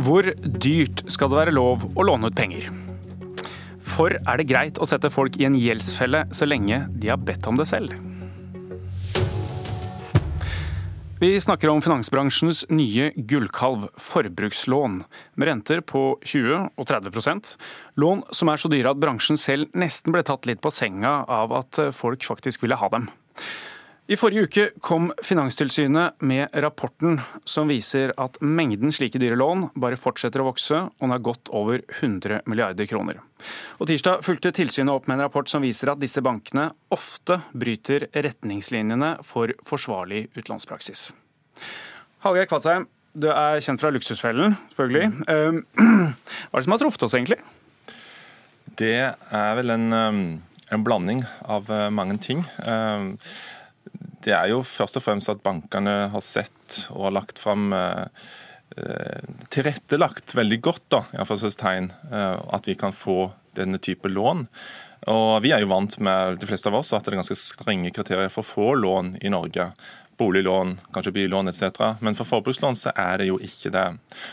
Hvor dyrt skal det være lov å låne ut penger? For er det greit å sette folk i en gjeldsfelle så lenge de har bedt om det selv? Vi snakker om finansbransjens nye gullkalv, forbrukslån, med renter på 20 og 30% Lån som er så dyre at bransjen selv nesten ble tatt litt på senga av at folk faktisk ville ha dem. I forrige uke kom Finanstilsynet med rapporten som viser at mengden slike dyre lån bare fortsetter å vokse, og den har gått over 100 milliarder kroner. Og Tirsdag fulgte tilsynet opp med en rapport som viser at disse bankene ofte bryter retningslinjene for forsvarlig utlånspraksis. Hallgeir Kvadsheim, du er kjent fra Luksusfellen, selvfølgelig. Ehm, hva er det som har truffet oss, egentlig? Det er vel en, um, en blanding av uh, mange ting. Det er jo først og fremst at bankene har sett og har lagt fram eh, eh, tilrettelagt veldig godt da, tegn, eh, at vi kan få denne type lån. Og Vi er jo vant med de fleste av oss, at det er ganske strenge kriterier for å få lån i Norge boliglån, kanskje billån etc. Men for forbrukslån så er det jo ikke det.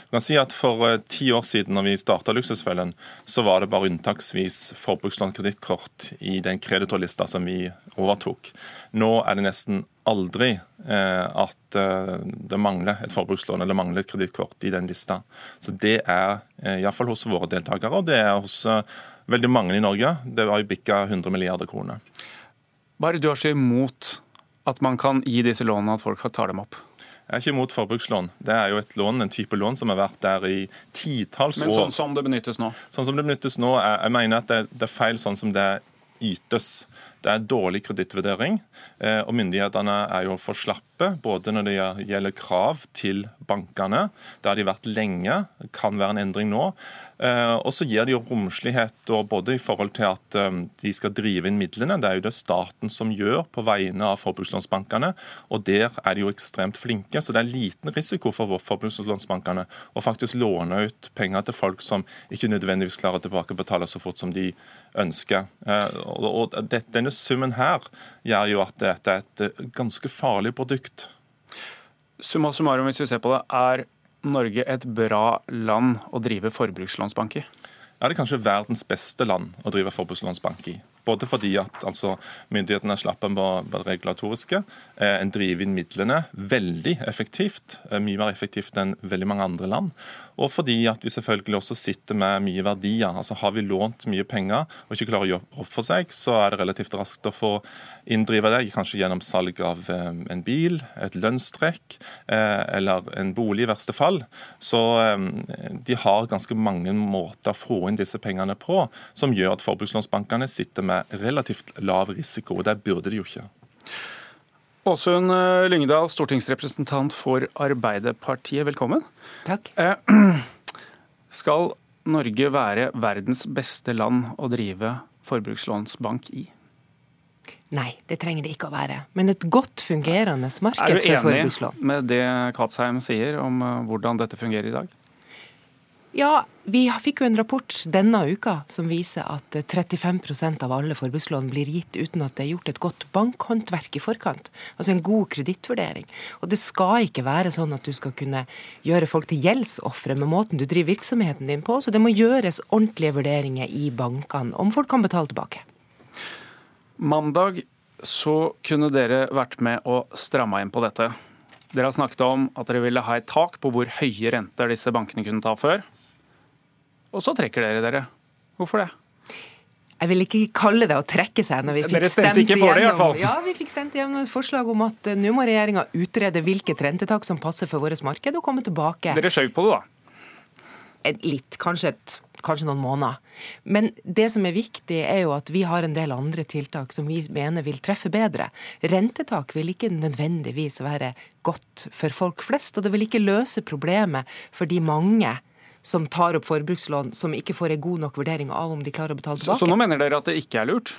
Du kan si at For uh, ti år siden når vi starta Luksusfellen, så var det bare unntaksvis forbrukslån kredittkort i den kreditorlista som vi overtok. Nå er det nesten aldri eh, at uh, det mangler et forbrukslån eller mangler et kredittkort i den lista. Så det er eh, iallfall hos våre deltakere, og det er hos veldig mange i Norge. Det har jo bikka 100 milliarder kroner. Hva er det du har så imot at man kan gi disse lånene, at folk tar dem opp? Jeg er ikke imot forbrukslån. Det er jo et lån, en type lån som har vært der i titalls år. Men sånn som det benyttes nå? Sånn som det benyttes nå, Jeg, Jeg mener at det, det er feil sånn som det ytes. Det er dårlig kredittvurdering, eh, og myndighetene er jo for slappe både når det gjelder krav til bankene. Det har de vært lenge, det kan være en endring nå. Eh, og så gir de jo romslighet både i forhold til at eh, de skal drive inn midlene. Det er jo det staten som gjør på vegne av forbrukslånsbankene, og der er de jo ekstremt flinke. Så det er liten risiko for forbrukslånsbankene å faktisk låne ut penger til folk som ikke nødvendigvis klarer å tilbakebetale så fort som de ønsker. Og denne summen her gjør jo at dette er et ganske farlig produkt. Summa summarum, hvis vi ser på det, er Norge et bra land å drive forbrukslånsbank i? Ja, det er kanskje verdens beste land å drive forbrukslånsbank i. Både fordi at altså, myndighetene er slappe på det regulatoriske. Eh, en driver inn midlene veldig effektivt, eh, mye mer effektivt enn veldig mange andre land. Og fordi at vi selvfølgelig også sitter med mye verdier. Altså Har vi lånt mye penger og ikke klarer å gjøre opp for seg, så er det relativt raskt å få inndrive det, kanskje gjennom salg av eh, en bil, et lønnstrekk eller en bolig i verste fall. Så de har ganske mange måter å få inn disse pengene på, som gjør at forbrukslånsbankene sitter med relativt lav risiko. og Det burde de jo ikke. Åsund Lyngdal, Lyngedal, stortingsrepresentant for Arbeiderpartiet, velkommen. Takk. Eh, skal Norge være verdens beste land å drive forbrukslånsbank i? Nei, det trenger det ikke å være. Men et godt fungerende marked for forbrukslån. Er du enig med det Katsheim sier om eh, hvordan dette fungerer i dag? Ja, vi fikk jo en rapport denne uka som viser at 35% av alle forbrukslån blir gitt uten at det er gjort et godt bankhåndverk i forkant. Altså en god kredittvurdering. Og det skal ikke være sånn at du skal kunne gjøre folk til gjeldsofre med måten du driver virksomheten din på. Så det må gjøres ordentlige vurderinger i bankene om folk kan betale tilbake. Mandag så kunne dere vært med og stramma inn på dette. Dere har snakket om at dere ville ha et tak på hvor høye renter disse bankene kunne ta før. Og så trekker dere dere. Hvorfor det? Jeg vil ikke kalle det å trekke seg. når vi fikk Dere stemte ikke for det, i hvert fall. Ja, vi fikk stemt igjennom et forslag om at uh, nå må regjeringa utrede hvilket rentetak som passer for vårt marked, og komme tilbake. Dere skjøv på det, da? Litt. Kanskje, et, kanskje noen måneder. Men det som er viktig, er jo at vi har en del andre tiltak som vi mener vil treffe bedre. Rentetak vil ikke nødvendigvis være godt for folk flest, og det vil ikke løse problemet for de mange som tar opp forbrukslån som ikke får en god nok vurdering av om de klarer å betale tilbake. Så, så nå mener dere at det ikke er lurt?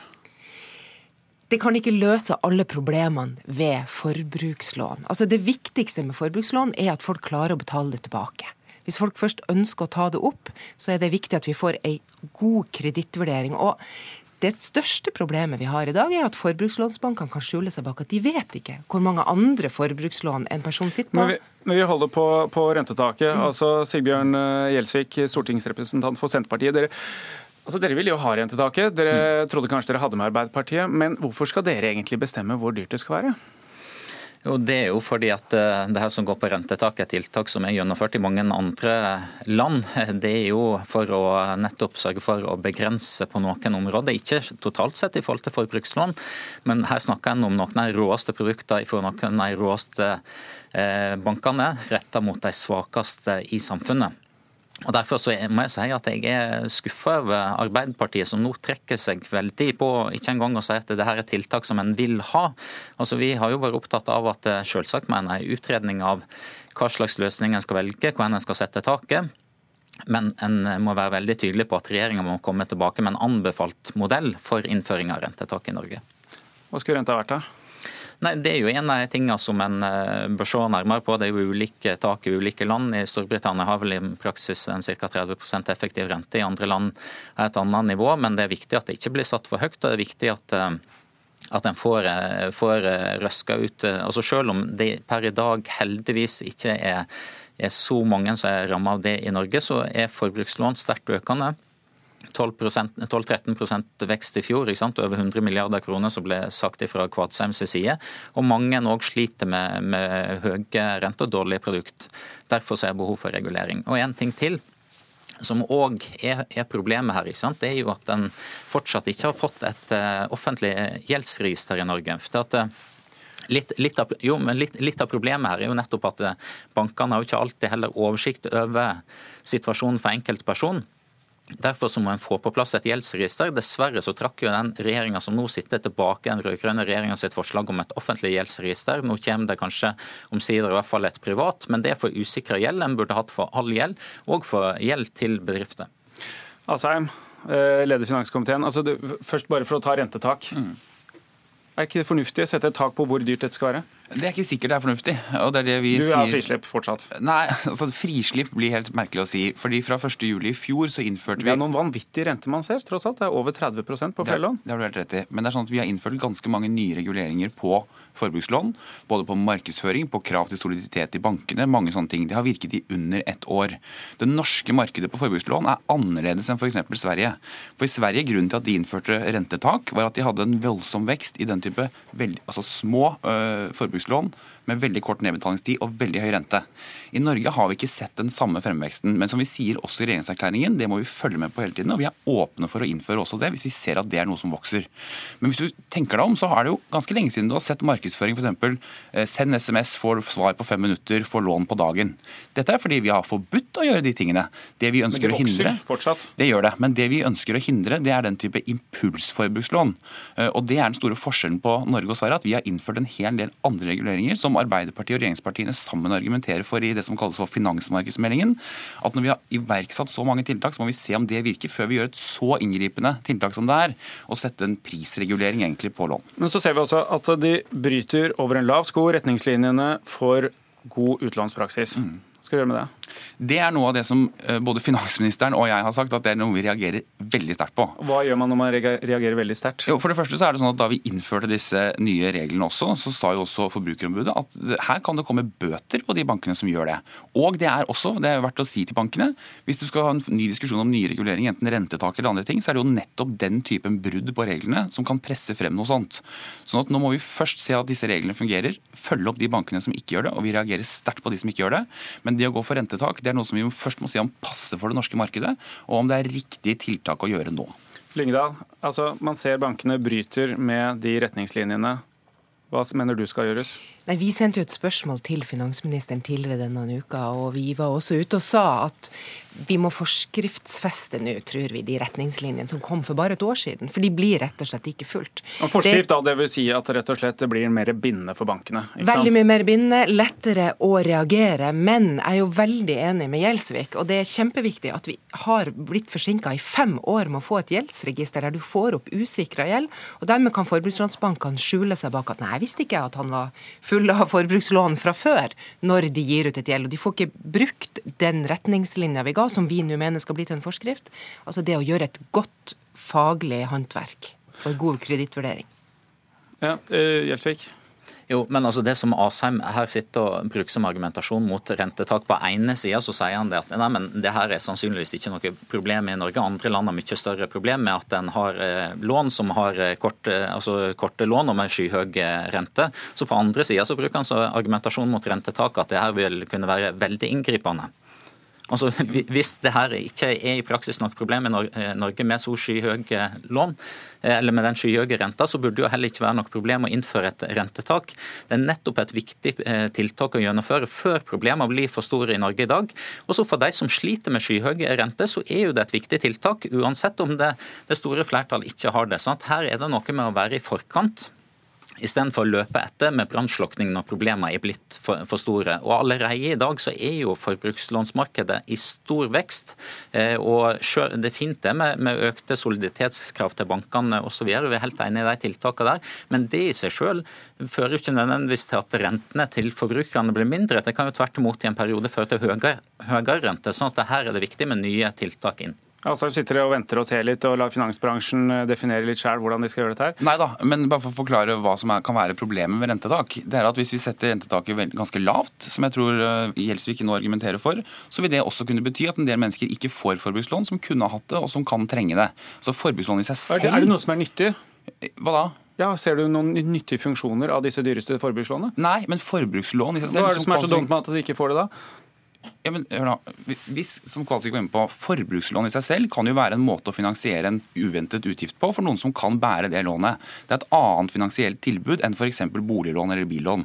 Det kan ikke løse alle problemene ved forbrukslån. Altså Det viktigste med forbrukslån er at folk klarer å betale det tilbake. Hvis folk først ønsker å ta det opp, så er det viktig at vi får ei god kredittvurdering. Og Det største problemet vi har i dag, er at forbrukslånsbankene kan skjule seg bak at de vet ikke hvor mange andre forbrukslån en person sitter på. Men vi, men vi holder på, på rentetaket. Mm. Altså Sigbjørn eh, Gjelsvik, stortingsrepresentant for Senterpartiet. Dere, altså dere ville jo ha rentetaket. Dere mm. trodde kanskje dere hadde med Arbeiderpartiet. Men hvorfor skal dere egentlig bestemme hvor dyrt det skal være? Jo, Det er jo fordi at eh, det her som går på rentetak er tiltak som er gjennomført i mange andre land. Det er jo for å nettopp sørge for å begrense på noen områder. Ikke totalt sett i forhold til forbrukslån, men her snakker en om noen av de råeste produktene for noen av de råeste eh, bankene, retta mot de svakeste i samfunnet. Og Derfor så må jeg si at jeg er skuffa over Arbeiderpartiet, som nå trekker seg veldig på ikke engang å si at dette er tiltak som en vil ha. Altså Vi har jo vært opptatt av at selvsagt med en utredning av hva slags løsning en skal velge, hvor en skal sette taket. Men en må være veldig tydelig på at regjeringa må komme tilbake med en anbefalt modell for innføring av rentetak i Norge. Hva skulle renta vært da? Nei, Det er jo en av tingene som en eh, bør se nærmere på. Det er jo ulike tak i ulike land. I Storbritannia har vel i praksis en ca. 30% effektiv rente. I andre land er et annet nivå. Men det er viktig at det ikke blir satt for høyt. og det er viktig at eh, at en får, eh, får røska ut altså Selv om det per i dag heldigvis ikke er, er så mange som er rammet av det i Norge, så er forbrukslån sterkt økende. 12-13 vekst i fjor, over 100 milliarder kroner som ble sagt fra Kvadsheims side. Og mange òg sliter med, med høye renter og dårlige produkt. Derfor er det behov for regulering. Og en ting til som òg er, er, problemet her, det er jo at en fortsatt ikke har fått et uh, offentlig gjeldsregister i Norge. For at, uh, litt, litt, av, jo, litt, litt, av, problemet her er jo nettopp at uh, bankene har jo ikke alltid heller oversikt over situasjonen for enkeltperson. Derfor så må en få på plass et gjeldsregister. Dessverre så trakk jo den regjeringa som nå sitter tilbake den rød-grønne regjeringa sitt forslag om et offentlig gjeldsregister. Nå kommer det kanskje omsider i hvert fall et privat, men det er for usikra gjeld. En burde hatt for all gjeld, og for gjeld til bedrifter. Asheim, eh, leder finanskomiteen. Altså, først bare for å ta rentetak. Mm. Er ikke det fornuftig å sette et tak på hvor dyrt dette skal være? Det er ikke sikkert det er fornuftig. og det er det vi du har frislipp fortsatt? Nei, altså frislipp blir helt merkelig å si. fordi Fra 1.7 i fjor så innførte vi Det er noen vanvittige renter man ser, tross alt. Det er over 30% på flere lån. Det har du helt rett i. Men det er sånn at vi har innført ganske mange nye reguleringer på forbrukslån. Både på markedsføring, på krav til soliditet i bankene, mange sånne ting. Det har virket i under ett år. Det norske markedet på forbrukslån er annerledes enn f.eks. Sverige. For i Sverige, Grunnen til at de innførte rentetak, var at de hadde en voldsom vekst i den type veldig, altså små øh, forbrukslån forbrukslån med veldig kort nedbetalingstid og veldig høy rente. I Norge har vi ikke sett den samme fremveksten. Men som vi sier også i regjeringserklæringen, det må vi følge med på hele tiden. Og vi er åpne for å innføre også det, hvis vi ser at det er noe som vokser. Men hvis du tenker deg om, så er det jo ganske lenge siden du har sett markedsføring f.eks. Eh, send SMS, får svar på fem minutter, får lån på dagen. Dette er fordi vi har forbudt å gjøre de tingene. Det vi ønsker å hindre, fortsatt. det gjør det. Men det vi ønsker å hindre, det er den type impulsforbrukslån. Eh, og det er den store forskjellen på Norge og Sverige, at vi har innført en hel del andre reguleringer som Arbeiderpartiet og regjeringspartiene sammen argumenterer for i det som kalles for finansmarkedsmeldingen. At når vi har iverksatt så mange tiltak, så må vi se om det virker, før vi gjør et så inngripende tiltak som det er, og sette en prisregulering egentlig på lån. Men så ser vi også at de bryter over en lav sko retningslinjene for god utlånspraksis. Mm. Hva skal du gjøre med det? Det er noe av det som eh, både finansministeren og jeg har sagt at det er noe vi reagerer veldig sterkt på. Hva gjør man når man reagerer veldig sterkt? For det første så er det sånn at Da vi innførte disse nye reglene også, så sa jo også Forbrukerombudet at her kan det komme bøter på de bankene som gjør det. Og det er også, det er verdt å si til bankene, hvis du skal ha en ny diskusjon om nye reguleringer, enten rentetak eller andre ting, så er det jo nettopp den typen brudd på reglene som kan presse frem noe sånt. Sånn at nå må vi først se at disse reglene fungerer, følge opp de bankene som ikke gjør det, og vi reagerer sterkt på de som ikke gjør det. Men det å gå for rentetak det er noe som vi først må si om passer for det norske markedet, og om det er riktig tiltak å gjøre nå. Lyngdal, altså man ser bankene bryter med de retningslinjene. Hva mener du skal gjøres? Nei, Vi sendte jo et spørsmål til finansministeren tidligere denne uka, og vi var også ute og sa at vi må forskriftsfeste nå, tror vi, de retningslinjene som kom for bare et år siden. For de blir rett og slett ikke fulgt. Og forskrift, det, da, det vil si at rett og slett det blir mer bindende for bankene? veldig mye mer bindende, lettere å reagere. Men jeg er jo veldig enig med Gjelsvik, og det er kjempeviktig at vi har blitt forsinka i fem år med å få et gjeldsregister der du får opp usikra gjeld, og dermed kan forbrukslånsbankene skjule seg bak at nei, jeg visste ikke at han var full fulle av forbrukslån fra før når de gir ut et gjeld. Og de får ikke brukt den retningslinja vi ga, som vi nå mener skal bli til en forskrift. Altså det å gjøre et godt faglig håndverk. og god kredittvurdering. Ja, uh, Hjeltvik? Jo, men altså det som Asheim her sitter og bruker som argumentasjon mot rentetak På ene sida så sier han det at nei, men det her er sannsynligvis ikke noe problem i Norge. Andre land har mye større problem med at en har eh, lån som har eh, korte, altså korte lån og med skyhøy eh, rente. Så på andre sida så bruker han så argumentasjon mot rentetak at det her vil kunne være veldig inngripende. Altså, Hvis det her ikke er i praksis noe problem i eh, Norge med så skyhøye lån, eh, eller med den skyhøye renta, så burde det jo heller ikke være noe problem å innføre et rentetak. Det er nettopp et viktig eh, tiltak å gjennomføre før problemene blir for store i Norge i dag. Og så For de som sliter med skyhøye renter, så er jo det et viktig tiltak, uansett om det, det store flertall ikke har det. sånn Her er det noe med å være i forkant istedenfor å løpe etter med brannslukking når problemene er blitt for, for, store. Og Allerede i dag så er jo forbrukslånsmarkedet i stor vekst. Eh, og Det er fint det med, med økte soliditetskrav til bankene osv. Vi er helt enig i de tiltakene der. Men det i seg selv fører ikke nødvendigvis til at rentene til forbrukerne blir mindre. Det kan jo tvert imot i en periode føre til høyere, høyere rente. sånn at her er det viktig med nye tiltak inn. Altså sitter og venter og ser litt og lar finansbransjen eh, definere litt sjøl hvordan de skal gjøre dette her? Nei da, men bare for å forklare hva som er, kan være problemet med rentetak. Det er at Hvis vi setter rentetaket ganske lavt, som jeg tror uh, Gjelsvik nå argumenterer for, så vil det også kunne bety at en del mennesker ikke får forbrukslån som kunne ha hatt det, og som kan trenge det. Så forbrukslån i seg selv... Er det noe som er nyttig? Hva da? Ja, Ser du noen nyttige funksjoner av disse dyreste forbrukslånene? Nei, men forbrukslån i seg selv Hva er det som er så dumt med at de ikke får det da? Ja, men hør da, Hvis, som Kvalsik var inne på, Forbrukslån i seg selv kan jo være en måte å finansiere en uventet utgift på for noen som kan bære det lånet. Det er et annet finansielt tilbud enn f.eks. boliglån eller billån.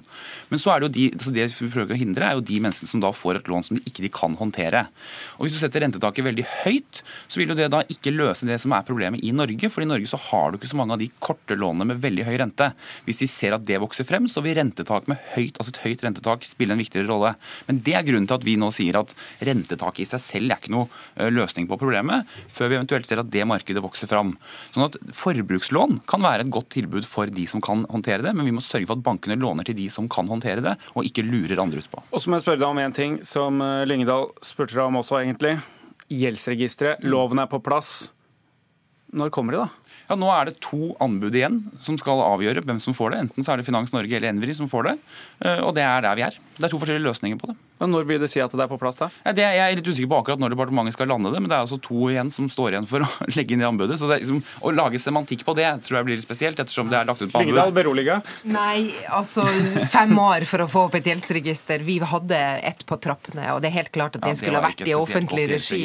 Men så er det jo de, altså det vi prøver å hindre, er jo de menneskene som da får et lån som de ikke de kan håndtere. Og Hvis du setter rentetaket veldig høyt, så vil jo det da ikke løse det som er problemet i Norge. For i Norge så har du ikke så mange av de korte lånene med veldig høy rente. Hvis vi ser at det vokser frem, så vil rentetak med høyt, altså et høyt rentetak spille en viktigere rolle. Men det er grunnen til at vi nå sier at rentetaket i seg selv er ikke noe eh, løsning på problemet, før vi eventuelt ser at det markedet vokser fram. Sånn at Forbrukslån kan være et godt tilbud for de som kan håndtere det, men vi må sørge for at bankene låner til de som kan håndtere det, og ikke lurer andre utpå. Og så må jeg spørre deg om en ting som eh, Lyngedal spurte deg om også, egentlig. Gjeldsregisteret. Loven er på plass. Når kommer de, da? Ja, Nå er det to anbud igjen som skal avgjøre hvem som får det. Enten så er det Finans Norge eller Envri som får det. Eh, og det er der vi er. Det er to forskjellige løsninger på det. Men når vil det si at det er på plass, da? Ja, det er, jeg er litt usikker på akkurat når departementet skal lande det, men det er altså to igjen som står igjen for å legge inn i anbudet. Så liksom, å lage semantikk på det tror jeg blir litt spesielt, ettersom det er lagt ut på anbud. Lyngdal, beroliga? Nei, altså fem år for å få opp et gjeldsregister. Vi hadde ett på trappene, og det er helt klart at det, ja, det skulle ha vært i offentlig regi.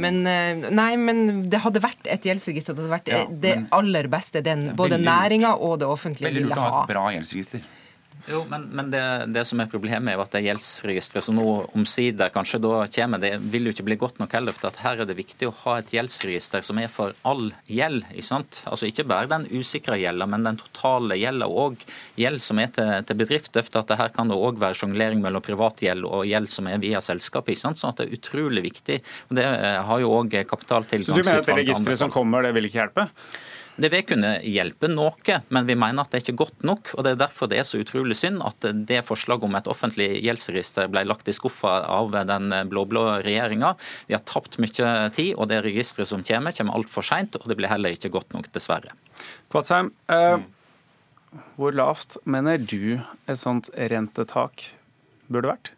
Men, eh, nei, men det hadde vært et gjeldsregister. Det hadde vært ja, det aller beste den både næringa og det offentlige ville ha. Veldig lurt å ha et bra gjeldsregister. Jo, Men, men det, det, som er problemet, er at det gjeldsregisteret som nå omsider kanskje da kommer, det vil jo ikke bli godt nok heller. For her er det viktig å ha et gjeldsregister som er for all gjeld. Ikke sant? Altså Ikke bare den usikre gjelda, men den totale gjelda og gjeld som er til, til bedrifter. For at her kan det òg være sjonglering mellom privat gjeld og gjeld som er via selskapet. Ikke sant? Sånn at det er utrolig viktig. Og Det eh, har jo òg kapitaltilgangsutvalget Så du mener at det registeret som kommer, det vil ikke hjelpe? Det vil kunne hjelpe noe, men vi mener at det er ikke godt nok. og Det er derfor det er så utrolig synd at det forslaget om et offentlig gjeldsregister ble lagt i skuffa av den blå-blå regjeringa. Vi har tapt mye tid, og det registeret som kommer, kommer altfor seint. Og det blir heller ikke godt nok, dessverre. Kvatsheim, eh, hvor lavt mener du et sånt rentetak burde vært?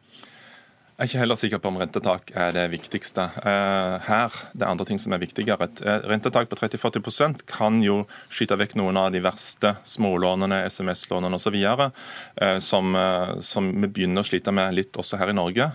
Jeg er ikke heller sikker på om rentetak er det viktigste uh, her. Det er andre ting som er viktigere. Et uh, rentetak på 30-40% kan jo skyte vekk noen av de verste smålånene, SMS-lånene osv. Uh, som, som vi begynner å slite med litt også her i Norge,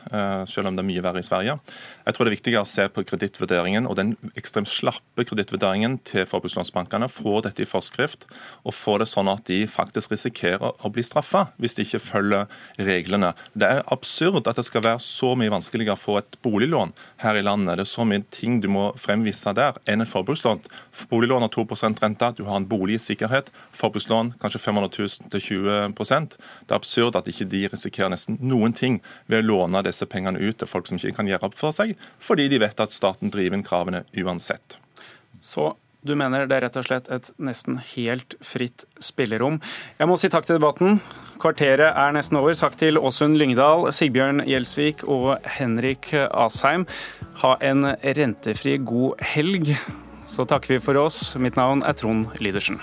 selv om det er mye verre i Sverige. Jeg tror det er viktigere å se på kredittvurderingen og den ekstremt slappe kredittvurderingen til forbrukslånsbankene. Få dette i forskrift, og få det sånn at de faktisk risikerer å bli straffa hvis de ikke følger reglene. Det er absurd at det skal være så mye vanskeligere å få et boliglån her i landet. Det er så mye ting du må fremvise der enn et forbrukslån. Boliglån har 2 rente, du har en bolig sikkerhet, Forbrukslån kanskje 500 000 til 20% Det er absurd at ikke de risikerer nesten noen ting ved å låne disse pengene ut til folk som ikke kan gjøre opp for seg, fordi de vet at staten driver inn kravene uansett. Så du mener det er rett og slett et nesten helt fritt spillerom. Jeg må si takk til debatten. Kvarteret er nesten over. Takk til Åsund Lyngdal, Sigbjørn Gjelsvik og Henrik Asheim. Ha en rentefri god helg. Så takker vi for oss. Mitt navn er Trond Lydersen.